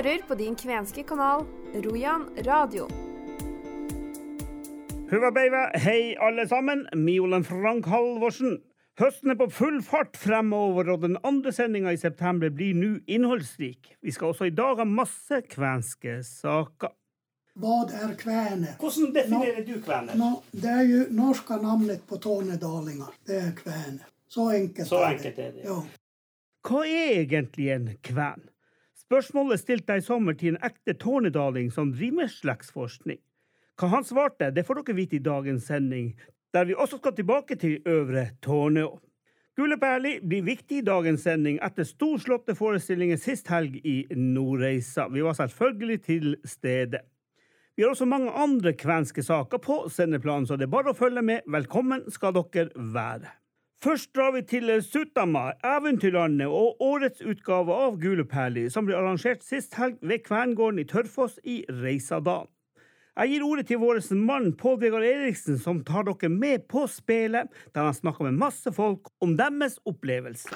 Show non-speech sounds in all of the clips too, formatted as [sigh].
hører på din kvenske kanal Rojan radio. Huva beiva, hei alle sammen. Miolen Frank Halvorsen. Høsten er på full fart fremover, og den andre sendinga i september blir nå innholdsrik. Vi skal også i dag ha masse kvenske saker. Hva er kvene? Hvordan definerer du kvener? Nå, det er jo norske namnet på tornedalingar. Det er kvene. Så enkelt Så enkelt er det. Ja. Hva er egentlig en kven? Spørsmålet stilte jeg i sommer til en ekte tornedaling som driver med slektsforskning. Hva han svarte, det får dere vite i dagens sending, der vi også skal tilbake til Øvre Tornå. Gule Perli blir viktig i dagens sending etter storslåtte forestillinger sist helg i Nordreisa. Vi var selvfølgelig til stede. Vi har også mange andre kvenske saker på sendeplanen, så det er bare å følge med. Velkommen skal dere være. Først drar vi til Sutama, Eventyrlandet og årets utgave av Gule Perli, som ble arrangert sist helg ved Kvengården i Tørfoss i Reisadalen. Jeg gir ordet til vår mann Pål Vegard Eriksen, som tar dere med på spelet, der han snakker med masse folk om deres opplevelse.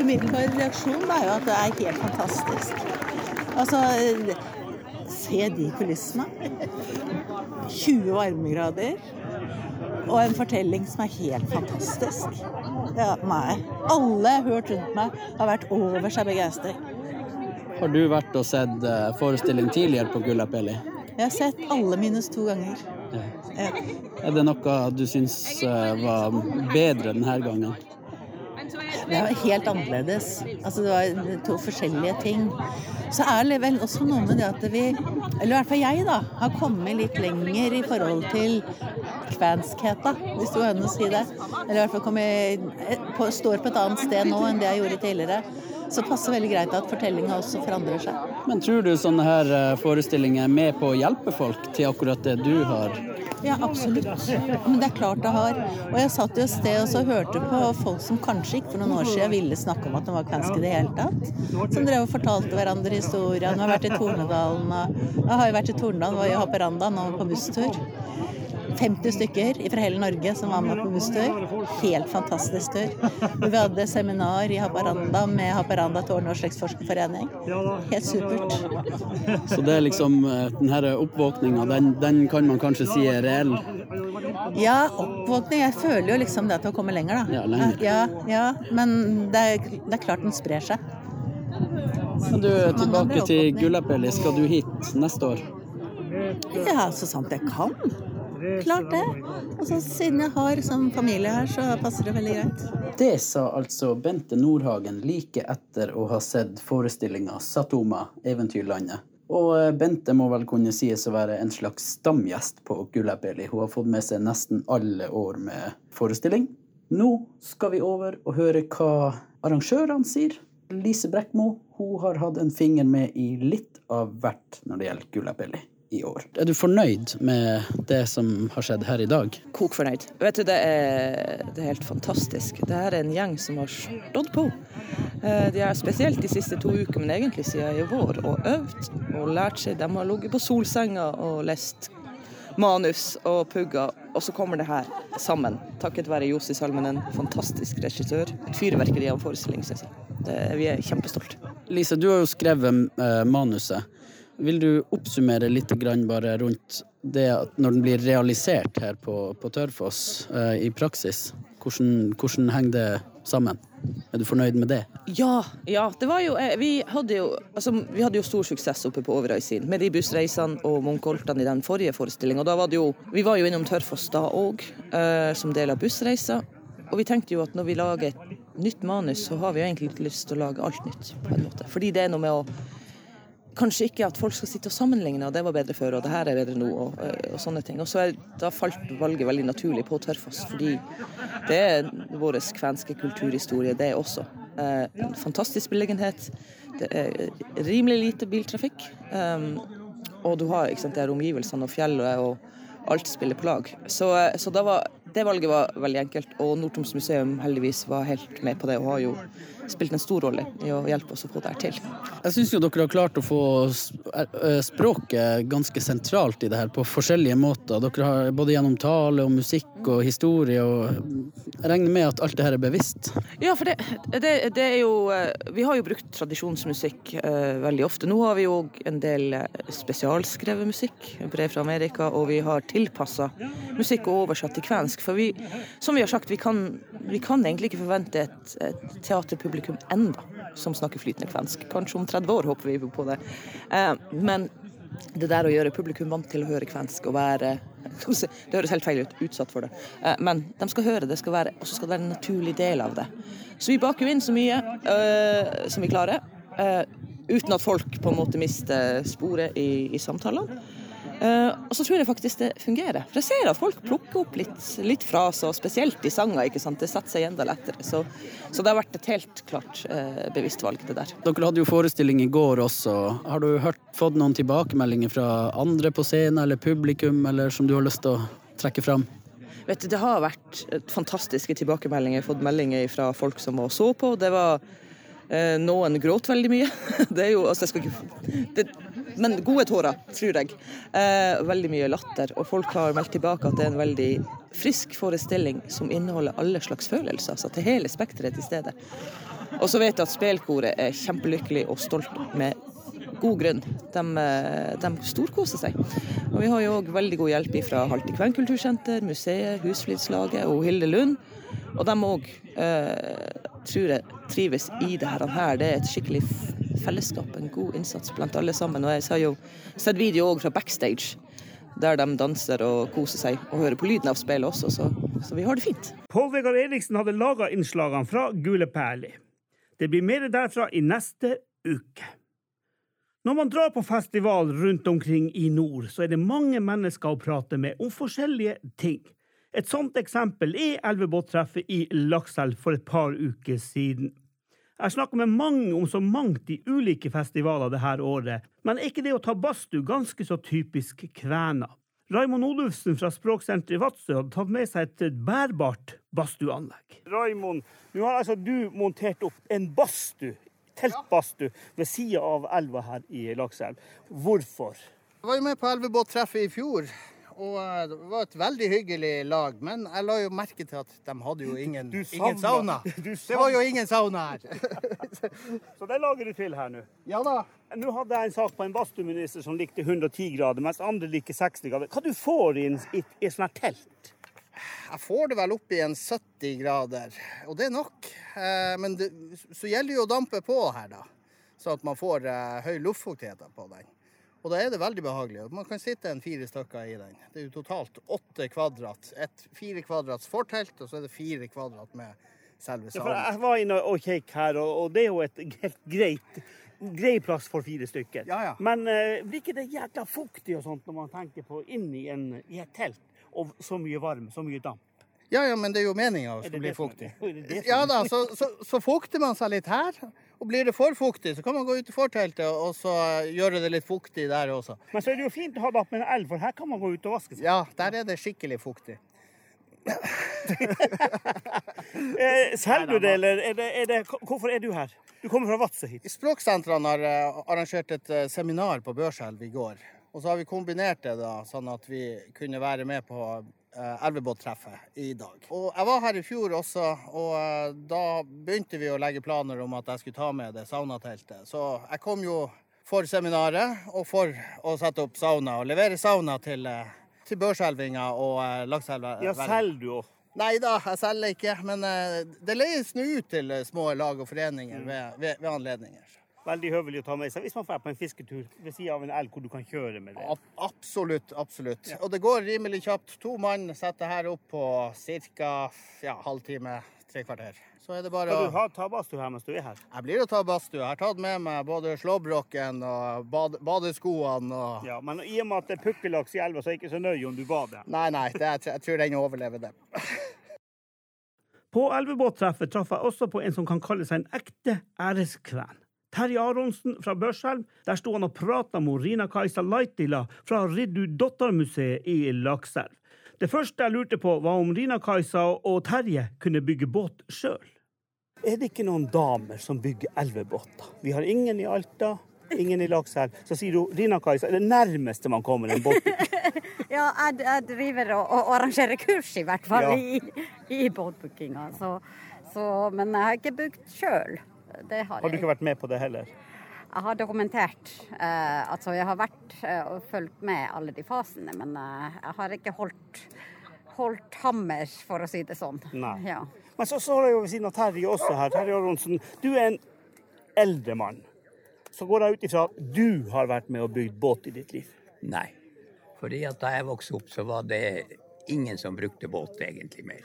Umiddelbar reaksjon er jo at det er helt fantastisk. Altså, se de kulissene. 20 varmegrader. Og en fortelling som er helt fantastisk. Ja, nei. Alle jeg har hørt rundt meg, har vært over seg begeistret. Har du vært og sett eh, forestilling tidligere på Gullapeli? Jeg har sett alle minus to ganger. Ja. Er det noe du syns eh, var bedre denne gangen? Det var helt annerledes. Altså, det var to forskjellige ting. Så er det vel også noe med det at vi, eller i hvert fall jeg, da, har kommet litt lenger i forhold til kvenskheta, hvis du kan si det. Eller i hvert fall kommet, på, står på et annet sted nå enn det jeg gjorde tidligere. Så det passer veldig greit at fortellinga også forandrer seg. Men tror du sånne her eh, forestillinger er med på å hjelpe folk til akkurat det du har? Ja, absolutt. Men det er klart det har. Og jeg satt jo et sted og så hørte på folk som kanskje ikke for noen år siden ville snakke om at de var kvenske i det hele tatt. Som drev og fortalte hverandre historier. Nå har jeg vært i Tornedalen og Jeg har jo vært i Tornedalen, var i Haparanda nå på busstur. 50 stykker fra hele Norge som var med på busstur. Helt fantastisk tur. Vi hadde seminar i Haparanda med Haparanda tårn- og slektsforskerforening. Helt supert. Så det er liksom denne den her oppvåkninga, den, den kan man kanskje si er reell? Ja, oppvåkning. Jeg føler jo liksom det at å komme lenger, da. Ja, lenger. Ja, ja, men det er, det er klart den sprer seg. Men du, tilbake til Gullapeli. Skal du hit neste år? Ja, så sant jeg kan. Klart det. Og så siden jeg har som familie her, så passer det veldig greit. Det sa altså Bente Nordhagen like etter å ha sett forestillinga Satoma, Eventyrlandet. Og eh, Bente må vel kunne sies å være en slags stamgjest på Gullabeli. Hun har fått med seg nesten alle år med forestilling. Nå skal vi over og høre hva arrangørene sier. Lise Brekkmo hun har hatt en finger med i litt av hvert når det gjelder Gullapeli i år. Er du fornøyd med det som har skjedd her i dag? Kok fornøyd. Vet du, det er, det er helt fantastisk. Det her er en gjeng som har stått på. Eh, De har spesielt de siste to ukene, men egentlig siden i vår, og øvd og lært seg. De har ligget på solsenga og lest manus og pugga, og så kommer det her sammen. Takket være Josi Salmen, en fantastisk regissør. Et fyrverkeri av en forestilling, syns jeg. Det, vi er kjempestolte. Lise, du har jo skrevet eh, manuset. Vil du oppsummere litt bare rundt det at når den blir realisert her på, på Tørfoss eh, i praksis? Hvordan, hvordan henger det sammen? Er du fornøyd med det? Ja, ja. Det jo, eh, vi, hadde jo, altså, vi hadde jo stor suksess oppe på Overøysin med de bussreisene og Munkholtene i den forrige forestillinga. Vi var jo innom Tørfoss da òg, eh, som del av bussreisa. Og vi tenkte jo at når vi lager et nytt manus, så har vi jo egentlig lyst til å lage alt nytt. på en måte. Fordi det er noe med å Kanskje ikke at folk skal sitte og sammenligne, og det var bedre før, og det her er bedre nå, og, eh, og sånne ting. Og så er, da falt valget veldig naturlig på Tørfoss, fordi det er vår kvenske kulturhistorie, det også. Eh, en fantastisk beliggenhet. Det er rimelig lite biltrafikk. Um, og du har ikke sant, de her omgivelsene og fjellet og alt spiller på lag. Så, så da var det valget var veldig enkelt, og Nord-Troms museum heldigvis var helt med på det, og har jo spilt en stor rolle i å hjelpe oss å få det her til. Jeg syns jo dere har klart å få språket ganske sentralt i det her på forskjellige måter. Dere har både gjennom tale og musikk og historie, og jeg regner med at alt det her er bevisst? Ja, for det, det, det er jo Vi har jo brukt tradisjonsmusikk uh, veldig ofte. Nå har vi jo en del spesialskrevet musikk, brev fra Amerika, og vi har tilpassa musikk og oversatt til kvensk. For vi, som vi har sagt, vi kan, vi kan egentlig ikke forvente et, et teaterpublikum publikum enda som snakker flytende kvensk. Kanskje om 30 år håper vi på det. Eh, men det der å gjøre publikum vant til å høre kvensk og være [laughs] Det høres helt feil ut, utsatt for det. Eh, men de skal høre det, og så skal det være en naturlig del av det. Så vi baker inn så mye øh, som vi klarer, øh, uten at folk på en måte mister sporet i, i samtalene. Uh, og så tror jeg faktisk det fungerer. For jeg ser at folk plukker opp litt, litt fra seg, spesielt i sanger. ikke sant? Det setter seg enda lettere. Så, så det har vært et helt klart uh, bevisst valg, det der. Dere hadde jo forestilling i går også. Har du hørt, fått noen tilbakemeldinger fra andre på scenen eller publikum, eller som du har lyst til å trekke fram? Vet du, Det har vært fantastiske tilbakemeldinger. Jeg har fått meldinger fra folk som var så på. Det var Noen gråt veldig mye. [laughs] Det er jo, altså jeg skal ikke... Det, men gode tårer, tror jeg. Eh, veldig mye latter. Og folk har meldt tilbake at det er en veldig frisk forestilling som inneholder alle slags følelser. Så til hele spekteret er til stede. Og så vet jeg at spelkoret er kjempelykkelig og stolt med god grunn. De, eh, de storkoser seg. Og vi har jo òg veldig god hjelp fra Halti Kvenkultursenter, museet, Husflidslaget og Hilde Lund. Og de òg eh, tror jeg trives i det her. Det er et skikkelig fellesskap, en god innsats blant alle sammen. Og jeg har jo sett video òg fra backstage, der de danser og koser seg, og hører på lyden av spillet også, så, så vi har det fint. Pål Vegard Eriksen hadde laga innslagene fra Gule Perli. Det blir mer derfra i neste uke. Når man drar på festival rundt omkring i nord, så er det mange mennesker å prate med om forskjellige ting. Et sånt eksempel er Elvebåttreffet i Lakselv for et par uker siden. Jeg snakker med mange om så mangt i ulike festivaler det her året, men er ikke det å ta badstue ganske så typisk kvena? Raimond Olufsen fra Språksenteret i Vadsø hadde tatt med seg et bærbart badstueanlegg. Raimond, nå har altså du montert opp en badstue, teltbadstue, ved sida av elva her i Lakselv. Hvorfor? Jeg var jo med på elvebåttreffet i fjor og eh, det var et veldig hyggelig lag. Men jeg la jo merke til at de hadde jo ingen, ingen sauna. [laughs] Det var jo ingen sauna her. [laughs] Så det lager du til her nå? Ja da. Nå hadde jeg en sak på en badstueminister som likte 110 grader, mens andre liker 60 grader. Hva du får i et sånt telt? Jeg får det vel opp i en 70 grader, og det er nok. Eh, men det, så gjelder det jo å dampe på her, da. Så at man får eh, høy luftfuktighet på den. Og da er det veldig behagelig. Man kan sitte en fire stykker i den. Det er jo totalt åtte kvadrat. Et fire kvadrats fortelt, og så er det fire kvadrat med selve salen. Ja, jeg var inne og kjekk her, og det er jo et helt greit grei plass for fire stykker. Ja, ja. Men uh, blir ikke det jækla fuktig og sånt når man tenker på inni en, i et telt, og så mye varme, så mye damp? Ja, ja, men det er jo meninga å bli fuktig. [laughs] Ja da, så, så, så fukter man seg litt her. Og blir det for fuktig, så kan man gå ut i forteltet og så gjøre det litt fuktig der også. Men så er det jo fint å ha det opp med en elv, for her kan man gå ut og vaske seg. Ja, der er det skikkelig fuktig. [laughs] Eh, selger du det, eller er det, er det, hvorfor er du her? Du kommer fra Vadsø hit. Språksentrene har eh, arrangert et eh, seminar på Børselv i går. Og så har vi kombinert det da, sånn at vi kunne være med på Eh, elvebåttreffet i dag. Og Jeg var her i fjor også, og eh, da begynte vi å legge planer om at jeg skulle ta med det saunateltet. Så jeg kom jo for seminaret og for å sette opp sauna og levere sauna til, eh, til børselvinga og lakseelva. Ja, selger du òg? Nei da, jeg selger ikke. Men det leies nå ut til små lag og foreninger ved, ved, ved anledninger veldig høvelig å ta med seg hvis man drar på en fisketur ved siden av en elg hvor du kan kjøre med det. Absolutt, absolutt. Ja. Og det går rimelig kjapt. To mann setter her opp på ca. Ja, halvtime, tre kvarter. Så er det bare Skal du ha, ta badstue her mens du er her? Jeg blir å ta badstue. Jeg har tatt med meg både slåbroken og bad, badeskoene og Ja, Men i og med at det er pukkellaks i elva, så er det ikke så nøye om du bader? Nei, nei. Det, jeg tror den overlever det. På elvebåttreffet traff jeg også på en som kan kalle seg en ekte æreskven. Terje Aronsen fra Børselv. Der sto han og prata med Rina-Kajsa Laitila fra Riddu Dottermuseet i Lakselv. Det første jeg lurte på, var om Rina-Kajsa og Terje kunne bygge båt sjøl. Er det ikke noen damer som bygger elvebåter? Vi har ingen i Alta, ingen i Lakselv. Så sier du Rina-Kajsa er det nærmeste man kommer en båtbygging. [laughs] Ja, jeg, jeg driver og, og arrangerer kurs, i hvert fall, Ja. i, i båtbookinga. Så, så, men jeg har ikke bygd sjøl. Det har, Har du ikke vært med på det heller? Jeg har dokumentert. Eh, altså, jeg har vært eh, og fulgt med alle de fasene, men eh, jeg har ikke holdt, holdt hammer, for å si det sånn. Nei. Ja. Men så står jeg jo ved siden av Terje også her. Terje Aronsen, du er en eldre mann. Så går jeg ut ifra at du har vært med og bygd båt i ditt liv. Nei. Fordi at da jeg vokste opp, så var det ingen som brukte båt egentlig mer.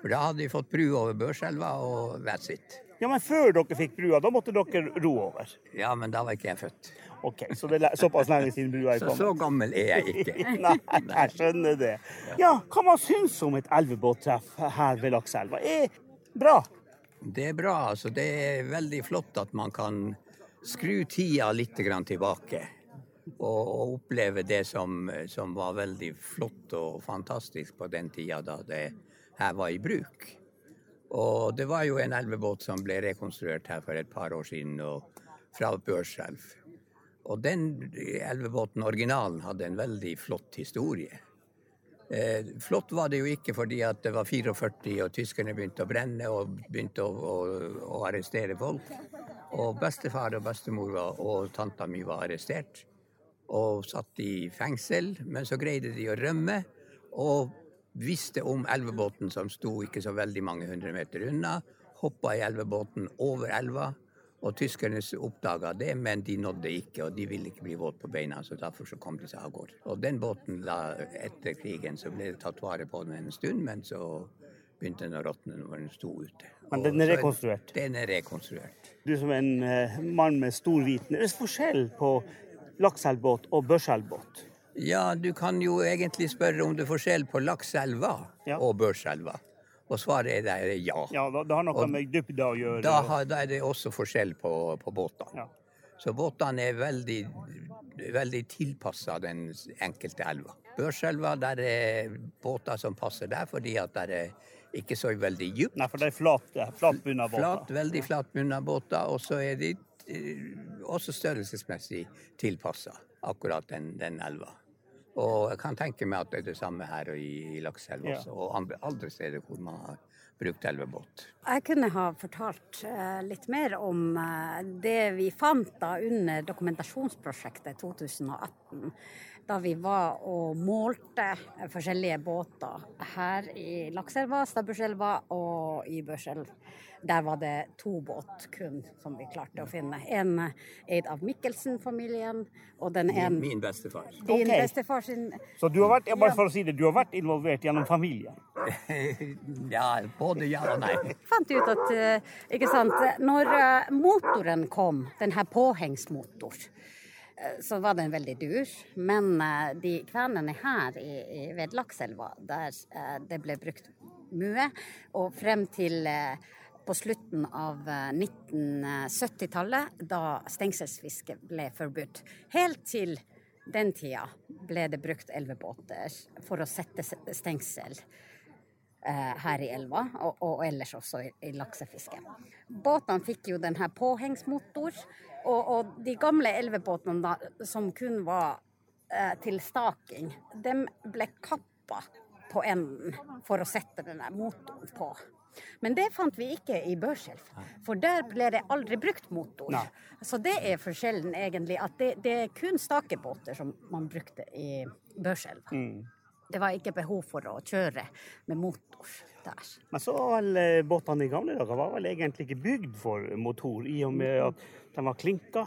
For da hadde vi fått bru over Børselva og that's it. Ja, men før dere fikk brua, da måtte dere ro over. Ja, men da var ikke jeg født. OK, så det er såpass lenge siden brua er Så så gammel er jeg ikke. [laughs] Nei, jeg skjønner det. Ja, hva man syns om et elvebåttreff her ved Lakseelva? Er bra. Det er bra. altså. Det er veldig flott at man kan skru tida litt grann tilbake. Og, og oppleve det som, som var veldig flott og fantastisk på den tida da det her var i bruk. Og det var jo en elvebåt som ble rekonstruert her for et par år siden, og fra Børselv. Og den elvebåten, originalen, hadde en veldig flott historie. Eh, flott var det jo ikke fordi at det var 44 og tyskerne begynte å brenne og begynte å, å, å arrestere folk. Og bestefar og bestemor var, og tanta mi var arrestert og satt i fengsel. Men så greide de å rømme og visste om elvebåten som sto ikke så veldig mange hundre meter unna. Hoppa i elvebåten over elva. Og tyskerne oppdaga det, men de nådde ikke, og de ville ikke bli våte på beina, så derfor så kom de seg av gårde. Og den båten la etter krigen, så ble det tatt vare på den en stund, men så begynte den å råtne når den sto ute. Men den er rekonstruert? Den er rekonstruert. Du som en eh, mann med stor viten. Er det forskjell på lakseelvbåt og børselvbåt? Ja, du kan jo egentlig spørre om det er forskjell på Lakselva Ja. og Børselva. Og svaret er der ja. Ja, da, det har noe Og med dybda å gjøre. Da, har, da er det også forskjell på, på båtene. Ja. Så båtene er veldig, veldig tilpassa den enkelte elva. Børselva, der er båter som passer der, fordi at der er ikke så veldig dypt. Nei, for det er flat, flatbunna båter. Flat, veldig flatbunna båter, og så er de eh, også størrelsesmessig tilpassa akkurat den, den elva. Og jeg kan tenke meg at det er det samme her i, i Lakselv Ja. også, og andre, andre steder hvor man har brukt elvebåt. Jeg kunne ha fortalt eh, litt mer om eh, det vi fant da under dokumentasjonsprosjektet 2018. Da vi var og målte forskjellige båter her i Lakselva, Stabburselva og i Børselv. Der var det to båt kun som vi klarte å finne. En eid av Mikkelsen-familien, og den Min, en min bestefar. din okay. bestefar sin Så du har vært, ja, bare for å si det, du har vært involvert gjennom familien? [laughs] ja, både ja og nei. fant ut at eh, ikke sant, når eh, motoren kom, den her påhengsmotor, eh, så var den veldig dur. Men de kvenene her i, i, ved Lakselva, der det ble brukt mye, og frem til på slutten av eh, 1970-tallet, da stengselsfiske ble forbudt. Helt til den tida ble det brukt elvebåter for å sette stengsel eh, her i elva, og, ellers også i, i laksefiske. Båtene fikk jo denne påhengsmotor, og de gamle elvebåtene da, som kun var eh, til staking, de ble kappa på enden for å sette denne motoren på. Men det fant vi ikke i Børselv, for der ble det aldri brukt motor. Nei. Så det er forskjellen egentlig, at det, det er kun stakebåter som man brukte i Børselv. Det var ikke behov for å kjøre med motor der. Men så var vel eh, båtene i gamle dager var vel egentlig ikke bygd for motor, i og med at de var klinka.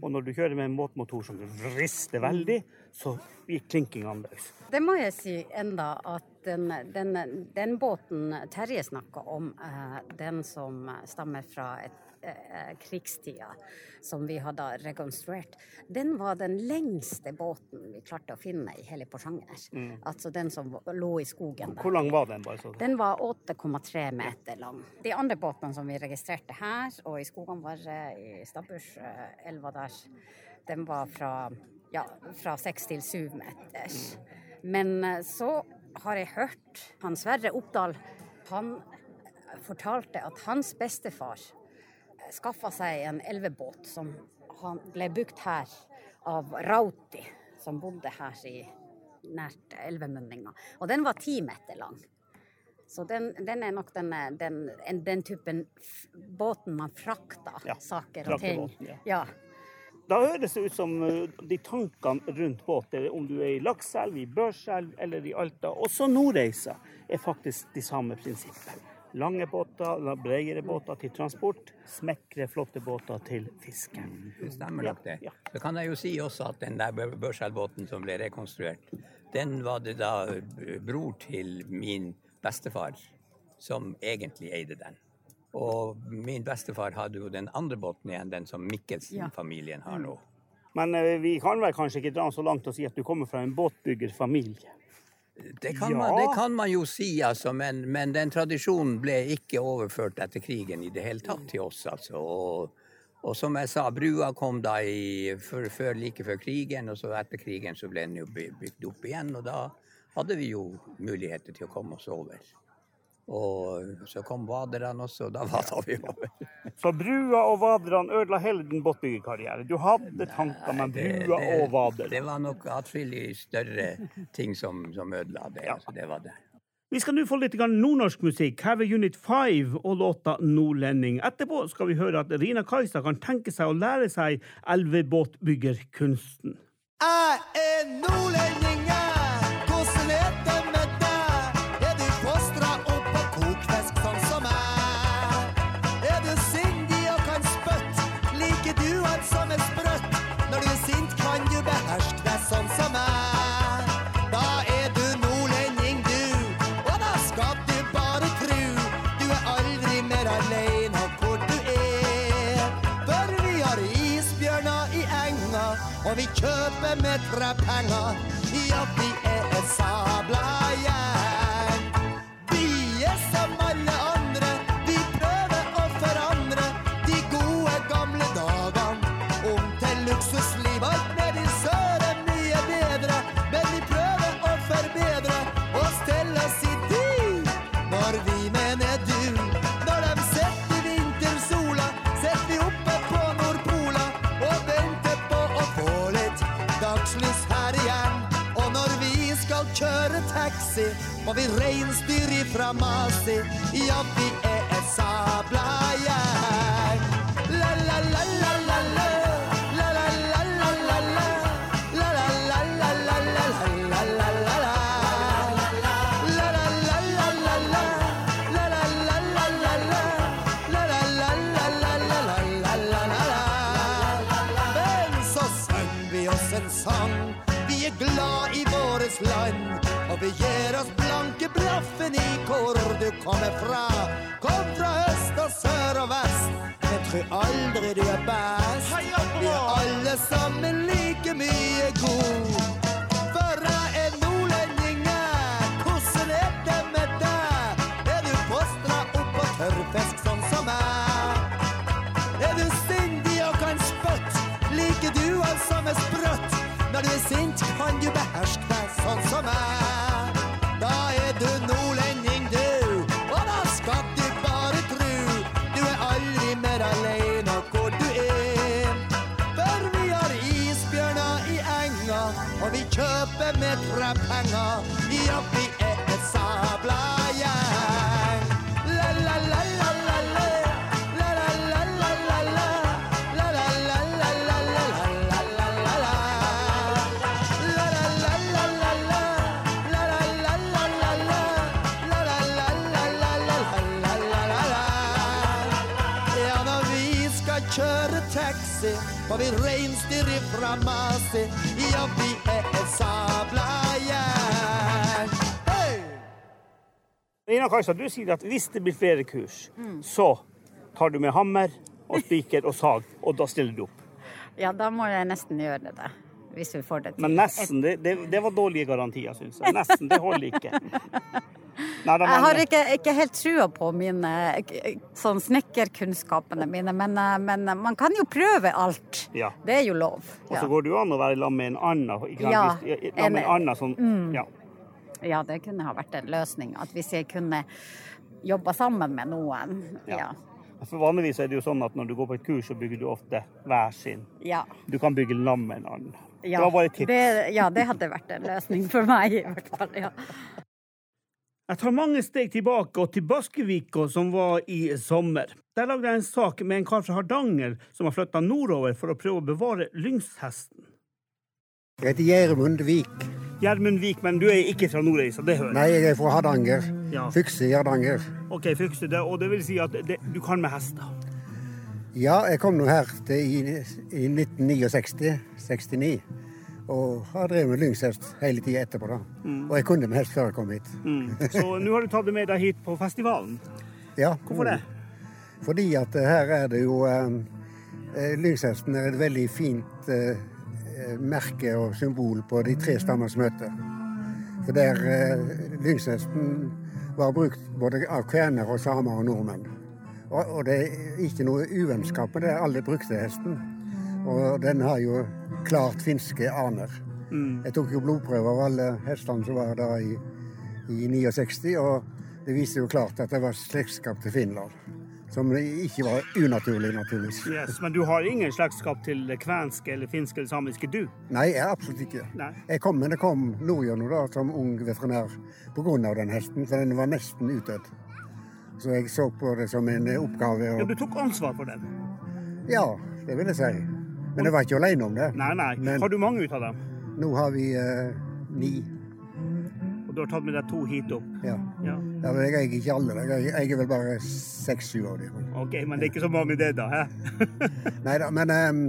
Og når du kjører med en båtmotor som vrister veldig, så gikk klinkingene løs. Det må jeg si enda at den, den, den båten Terje snakka om, eh, den som stammer fra et, eh, krigstida, som vi hadde rekonstruert, den var den lengste båten vi klarte å finne i hele Porsanger. Altså den som lå i skogen der. Hvor lang var den? bare så? Den var 8,3 meter lang. De andre båtene som vi registrerte her og i skogene våre i Stabburselva der, den var fra, ja, fra 6 til 7 meter. Men eh, så har jeg hørt han Sverre Oppdal Han fortalte at hans bestefar skaffa seg en elvebåt som han ble bygd her av Rauti, som bodde her i nært elvemunninga. Og den var ti meter lang. Så den, den er nok den, den, den typen båten man frakter Ja, saker og ting. ja. Ja. Da høres det ut som uh, de tankene rundt båter, om du er i Lakselv, i Børselv eller i Alta, også Nordreisa, er faktisk de samme prinsippene. Lange båter, bredere båter til transport, smekre, flotte båter til fiske. Det stemmer nok det. Ja, Så kan jeg jo si også at den der Børselbåten Børselvbåten som ble rekonstruert, den var det da eh, bror til min bestefar som egentlig eide den. Og min bestefar hadde jo den andre båten igjen, den som Mikkelsen-familien har nå. Men uh, vi kan vel kanskje ikke dra så langt og si at du kommer fra en båtbyggerfamilie? Det kan, Ja. man, det kan man jo si, altså, men, men den tradisjonen ble ikke overført etter krigen i det hele tatt til oss. altså. Og, og som jeg sa, brua kom da i, for, for, like før krigen, og så etter krigen så ble den jo bygd opp igjen. Og da hadde vi jo muligheter til å komme oss over. Og så kom vaderne også, og da vada vi over. Så brua og vaderne ødela hele din båtbyggerkarriere. Du hadde tanker med brua og vader. det var nok atskillig større ting som, som ødela det. Ja. Så det var det. Vi skal nå få litt nordnorsk musikk. Her ved Unit 5 og låta 'Nordlending'. Etterpå skal vi høre at Rina Kajsa kan tenke seg å lære seg elvebåtbyggerkunsten. Jeg er nordlending, jeg. mettre à panga. Kjøre taxi, må vi reinsdyr ifra Masi. Ja, vi er et sabla gjeng. La, la, la, la. Blaffen i hvor du kommer fra. Kom fra øst og sør og vest. Jeg tror aldri du er best. Vi er alle sammen like mye god. For jeg er nordlending, jeg. Hvordan er det med deg? Er du fostra opp på tørrfisk sånn som meg? Er du sindig og kan spytte? Liker du alt som er sprøtt? Når du er sint, kan du beherske deg sånn som meg. fra penger Jobb i et sabla gjeng. La-la-la-la-la-la. La-la-la-la-la-la. Kjøre taxi, for vi reinsdyr ifra Masi. Jobb sabla gjeng. Hei! Ina Kajsa, du sier at hvis det blir flere kurs, så tar du med hammer og spiker og sag, og da stiller du opp. ja, da må jeg nesten gjøre det. Hvis vi får det til. Men nesten, det, det, det var dårlige garantier, syns jeg. Nesten, det holder ikke. Nei, Jeg har ikke, ikke helt trua på mine sånn snekkerkunnskapene mine, men, eh, men man kan jo prøve alt. ja. Det er jo lov. Og så Ja. går det jo an å være sammen med en annen. Ikke? Ja, en en- annen som, Mm. ja. Ja, det kunne ha vært en løsning. At hvis jeg kunne jobba sammen med noen. Ja. For Vanligvis er det jo sånn at når du går på et kurs, så bygger du ofte hver sin. Ja. Du kan bygge sammen med en annen. Ja, det var bare et tips. Det, ja, det hadde vært en løsning for meg, i hvert fall. Ja. Jeg tar mange steg tilbake og til Baskevika, som var i sommer. Der lagde jeg en sak med en kar fra Hardanger som har flytta nordover for å prøve å bevare lyngshesten. Jeg heter Gjermund Vik. Gjermund Vik, men du er ikke fra Nordreisa, det hører jeg. Nei, jeg er fra Hardanger. Ja. Fykse i Hardanger. OK, Fykse, det, og det vil si at det, du kan med hester? Ja, jeg kom nå her til i, i 1969, 69, og har drevet med lyngshest hele tida etterpå. da. Mm. Og jeg kunne med hest før jeg kom hit. Mm. Så nå har du tatt det med deg hit på festivalen. Ja. Hvorfor det? Fordi at eh, her er det jo eh, eh, Lyngshesten er et veldig fint eh, eh, merke og symbol på de tre stammers møte. For der eh, Lyngshesten var brukt både av kvener og samer og nordmenn. Og, og det er ikke noe uvennskap med det. Alle brukte hesten. Og den har jo klart finske aner. Mm. Jeg tok jo blodprøve av alle hestene som var der i, i 69, og det viste jo klart at det var slektskap til Finland. Som ikke var unaturlig, naturligvis. Yes, men du har ingen slektskap til kvenske eller finske eller samiske, du? Nei, jeg absolutt ikke. Nei. Jeg kom, men jeg kom nordgjennom da som ung veterinær pga. den hesten, for den var nesten utdødd. Så jeg så på det som en oppgave. Ja, du tok ansvar for den? ja, det vil jeg si. Men jeg var ikke alene om det. Nei, nei. Men- Har du mange ut av dem? Nå har vi eh, ni. Og du har tatt med deg to hit opp? Ja. Ja. ja men jeg eier ikke alle. Jeg, jeg er vel bare seks-sju av dem. OK, men det er ikke så mange det, da? [laughs] Nei da, men um,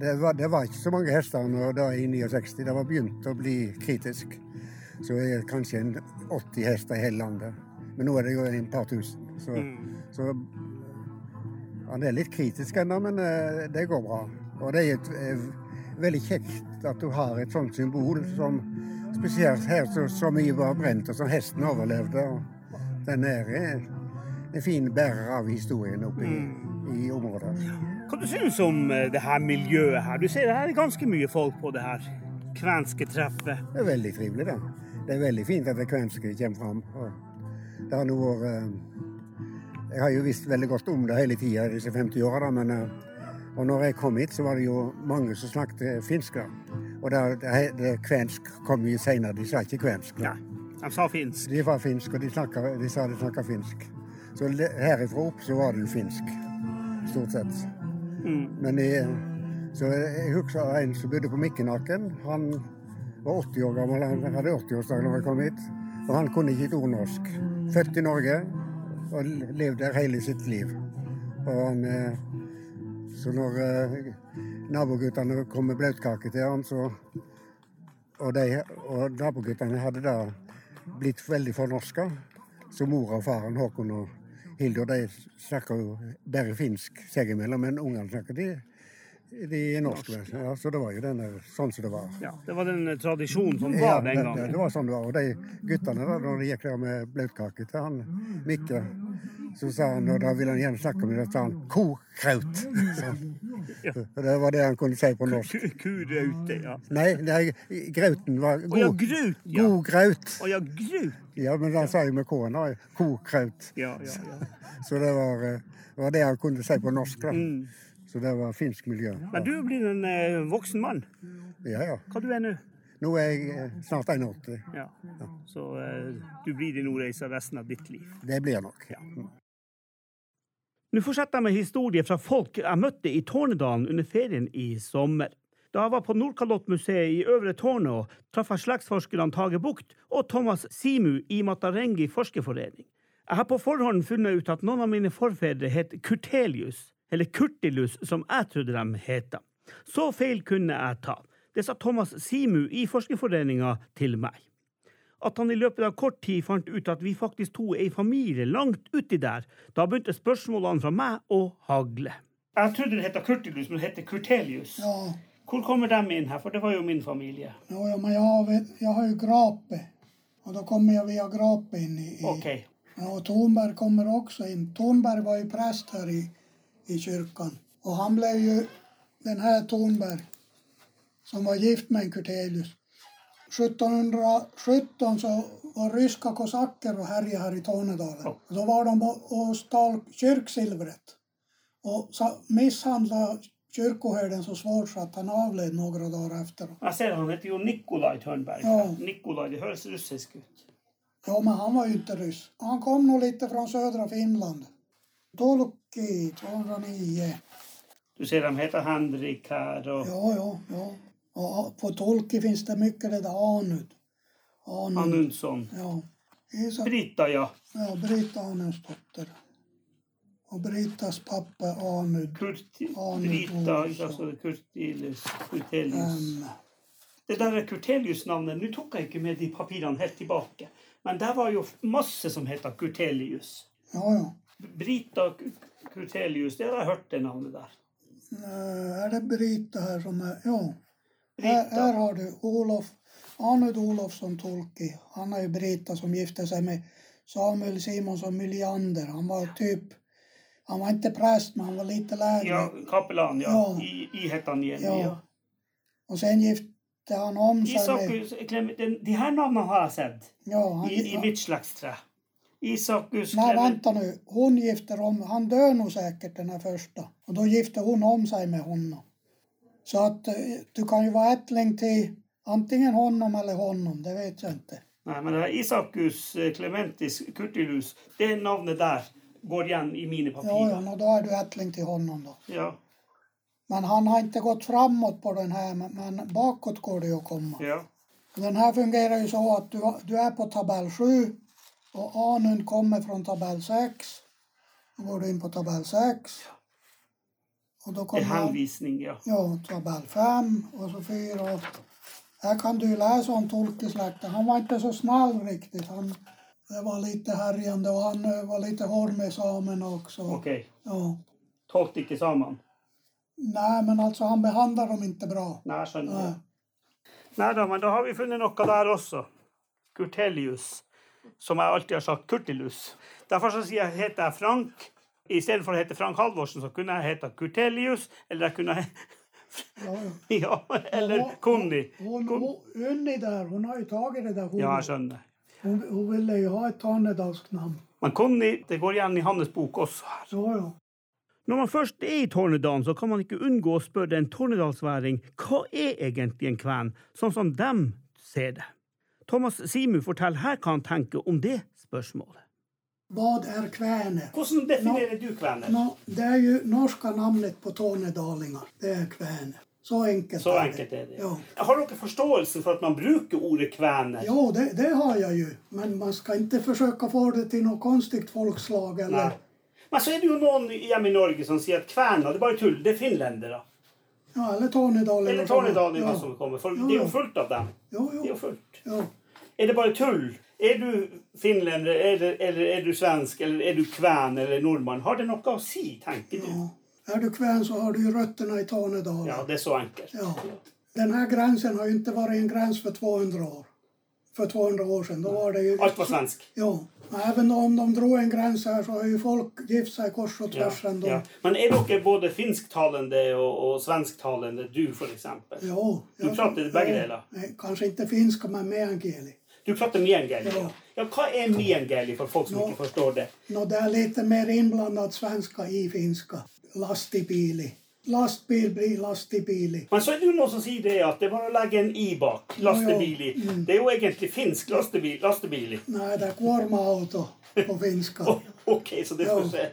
det, var, det var ikke så mange hester når da i 69. Det var begynt å bli kritisk. Så det er kanskje en 80 hester i hele landet. Men nå er det jo en par tusen. Så, Mm. så han er litt kritisk ennå, men eh, det går bra. Og det er et, eh, veldig kjekt at du har et sånt symbol som spesielt her så, så mye var brent, og som hesten overlevde. Og den er en, en fin bærer av historien oppe i, i området. Hva du synes om eh, det her miljøet her? Du ser det her er ganske mye folk på det her kvenske treffet. Det er veldig trivelig, det. Det er veldig fint at det kvenske kommer fram. Det har nå vært eh, Jeg har jo visst veldig godt om det hele tida disse 50 åra, men eh, og når jeg kom hit, så var det jo mange som snakket finsk. da. Og det, det, det kvensk kom jo seinere. De sa ikke kvensk. da. De sa finsk. De var finsk, og de, snakket, de sa de snakka finsk. Så herifra opp så var det jo finsk, stort sett. Mm. Men jeg, så jeg husker en som bodde på Mikkenaken. Han var 80 år gammel, han hadde 80-årsdag da jeg kom hit. Og han kunne ikke et ord norsk. Født i Norge og levd der hele sitt liv. Han, eh, så når eh, naboguttene kom med bløtkake til ham, så Og, de, og naboguttene hadde da blitt veldig fornorska. Så mora og faren, Håkon og Hildur, de snakker jo bare finsk seg imellom, men ungene snakker de, de norske. norske. Ja, så det var jo denne, sånn som det var. Ja, det var den eh, tradisjonen som Ja, var den gangen. det, det var sånn det var. Og de guttene da, når de gikk der med bløtkake til han Mikke, så sa han, og da ville han gjerne snakke med dem, sa han 'kokraut'. han. [laughs] Og Det var det han kunne si på norsk. Ku- Kuraute, ja. Nei, nei grauten var Å ja, god. graut, ja. God graut. Å ja, grut. Ja, men han sa jo med K-en, da. Kokraut. Ja, ja, ja. Så det var, eh, det var det han kunne si på norsk, da. Mm. Så det var finsk miljø. Men du blir en eh, voksen mann. Ja, ja. Hva du er nå? Nå er jeg eh, snart 81. Ja. Så eh, du blir i Nordreisa resten av ditt liv. Det blir jeg nok. Nå fortsetter jeg med historier fra folk jeg møtte i Tårnedalen under ferien i sommer. Da jeg var på Nordkalottmuseet i Øvre Tårnå, traff jeg slektsforskerne Tage Bukt og Thomas Simu i Matarengi forskerforening. Jeg har på forhånd funnet ut at noen av mine forfedre het Kurtelius, eller Kurtilus som jeg trodde de het. Så feil kunne jeg ta. Det sa Thomas Simu i forskerforeninga til meg at han i løpet av kort tid fant ut at vi faktisk to er i familie langt uti der. Da begynte spørsmålene fra meg å hagle. Jeg trodde det het Kurtilus, men det heter Kurtelius. Ja, Hvor kommer de inn her? For det var jo min familie. ja, ja men jeg har, jeg har jo Grape. og da kommer jeg via Grape inn i... i Okay. ja, og Tornberg kommer også inn. Tornberg var jo prest her i, i kyrkan. Och han blev ju den här Tornberg som var gift med en Kurtelius. 1717 så var ryska kosacker och härjade här i Tornedalen. Då var de och- och stal kyrksilvret och misshandlade kyrkoherden så svårt så att han avled några dagar efter. Jeg ser han heter jo Nikolai Tørnberg. Ja. Nikolai, det høres russisk ut. Ja, men han var ju inte ryss. Han kom nog lite från södra Finland. Tolki 209. Du ser de heter Henrik her, og Ja, ja, ja. Och på Tolki finns det mycket det där Anud. Anud. Anundsson. Ja. Så... Brita, ja. ja, Brita Anundsdotter. Och Britas pappa Anud. Kurt, Anud Brita, altså Kurtilius, Kurtelius. Um, Det der Kurtelius-navnet, nå tok jeg ikke med de papirene helt tilbake. Men det var jo masse som het Kurtelius. ja, ja. Brita Kurtelius, det har jeg hørt det navnet der. Er det Brita her som er Ja. Her, her, har du Olof, Anud Olofsson Tolki. Han er jo Brita som gifte seg med Samuel Simonsson Myljander. Han var typ... Han var ikke prest, men han var lite lærer. Ja, kapellan, ja. Ja. I, i heter han igjen. Ja. Ja. Og sen gifte han om seg med... Isak, de her navnene har jeg sett Ja, han, i, i mitt slektstre. Isakus Nej, Clement- vänta nu. Hon gifter om... Han dör nog säkert den här första. Och då gifter hon om sig med honom. Så att eh, du kan ju vara ättling till antingen honom eller honom, det vet jag inte. Nei, men det er Isakus eh, Clementis Curtilus, det navnet der går igjen i mine Ja, papirer. ja, nå, då är du ättling till honom då. Ja, Men han har inte gått framåt på den här, men, bakåt går det ju att komma. ja. Den här fungerar ju så att du, du är på tabell 7 och Anund kommer fra tabell 6. Nå går du inn på tabell 6. og da Det kommer er han- henvisning, ja. Ja, tabell 5 og så 4. og her kan du lese om tolkeslekta. Han var ikke så snill riktig. Han, det var litt herjende, og han eh, var litt hård med samene også. OK. Ja. Tålte ikke samene? Nei, men altså, han behandler dem ikke bra. Nei, skjønner. Nej. Nei da, men da har vi funnet noe der også. Curtelius, som jeg alltid har sagt Kurtilus. Derfor så sier jeg, heter jeg Frank. I stedet for å hete Frank Halvorsen, så kunne jeg hete Kurtelius. eller jeg kunne Ja, [laughs] ja. Eller Conny. Hun, hun, Unni der, hun har jo tatt det där Ja, jeg skjønner. Hun, hun ville jo ha et tornedalskt navn. Men Conny, det går igjen i hans bok også her. Ja, ja. Når man først er i Tornedalen, så kan man ikke unngå å spørre en tornedalsværing hva er egentlig en kven, sånn som dem ser det. Thomas Simu forteller her hva han tenker om det spørsmålet. Hva er kväne? Hvordan definerer du kvener? Nå, det er jo norske namnet på tornedalinger. Det er kväne. Så enkelt Så enkelt er det. Ja. Har dere forståelse for at man bruker ordet kvener? Jo, det, det har jeg jo. Men man skal ikke forsøke å få det til noe konstigt folkslag eller... Nei. Men så er det jo noen hjemme i Norge som sier at kvener det er bare tull. Det er finlendere. Ja, eller tornedalinger. Eller tornedalinger Ja. som kommer. For Jo, det er jo jo. fullt av dem. Jo, Det er jo jo. fullt. Ja. Er det bare tull? Er du finlender, eller, eller er du svensk, eller er du kven eller nordmann? Har det noe å si, tenker du? ja. Er du kvän så har du røttene i Tornedalen. Ja, det er så enkelt. Ja. Denne grensen har ikke vært varit en gräns för 200 år. För 200 år sedan. Då var det ju... Alt var svensk. Ja. Men även om de drog en gräns här så har ju folk gift sig kors och Ja, ändå. ja. Men er dere både finsktalende og, og svensktalende, du for eksempel? Ja. Du pratar begge deler? delar? ikke kanske inte finska men meänkieli. Du prater miengeli? Ja. Ja, hva er miengeli for folk som Ja. ikke forstår det? Nå, det er litt mer innblandet svenska i finska. Lastibili. Lastbil blir lastibili. Men så er det jo noen som sier det at det er bare å legge en i bak. Lastebili. Mm. Det er jo egentlig finsk lastebil, lastebili. Nei, det er kuorma-auto på finska. [laughs] OK, så det får se.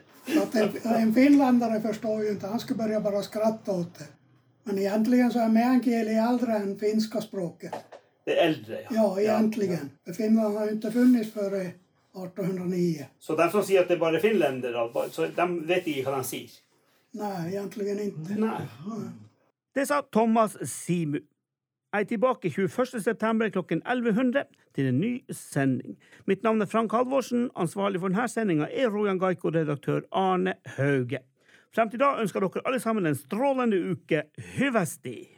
En, en finländare förstår ju inte, han skulle börja bara skratta åt det. Men egentligen så är meänkieli äldre än finska språket. Det är äldre, ja. Ja, egentligen. För Finland har ikke inte funnits före 1809. Så de som sier at det er bare finlendere, så de vet ikke hva de sier. Nei, egentlig ikke. Nei. Det sa Thomas Simu. Jeg er tilbake 21. september klokken 1100 til en ny sending. Mitt navn er Frank Halvorsen. Ansvarlig for denne sendinga er Rojan Gaiko-redaktør Arne Hauge. Frem til da ønsker dere alle sammen en strålende uke. Hyvesti!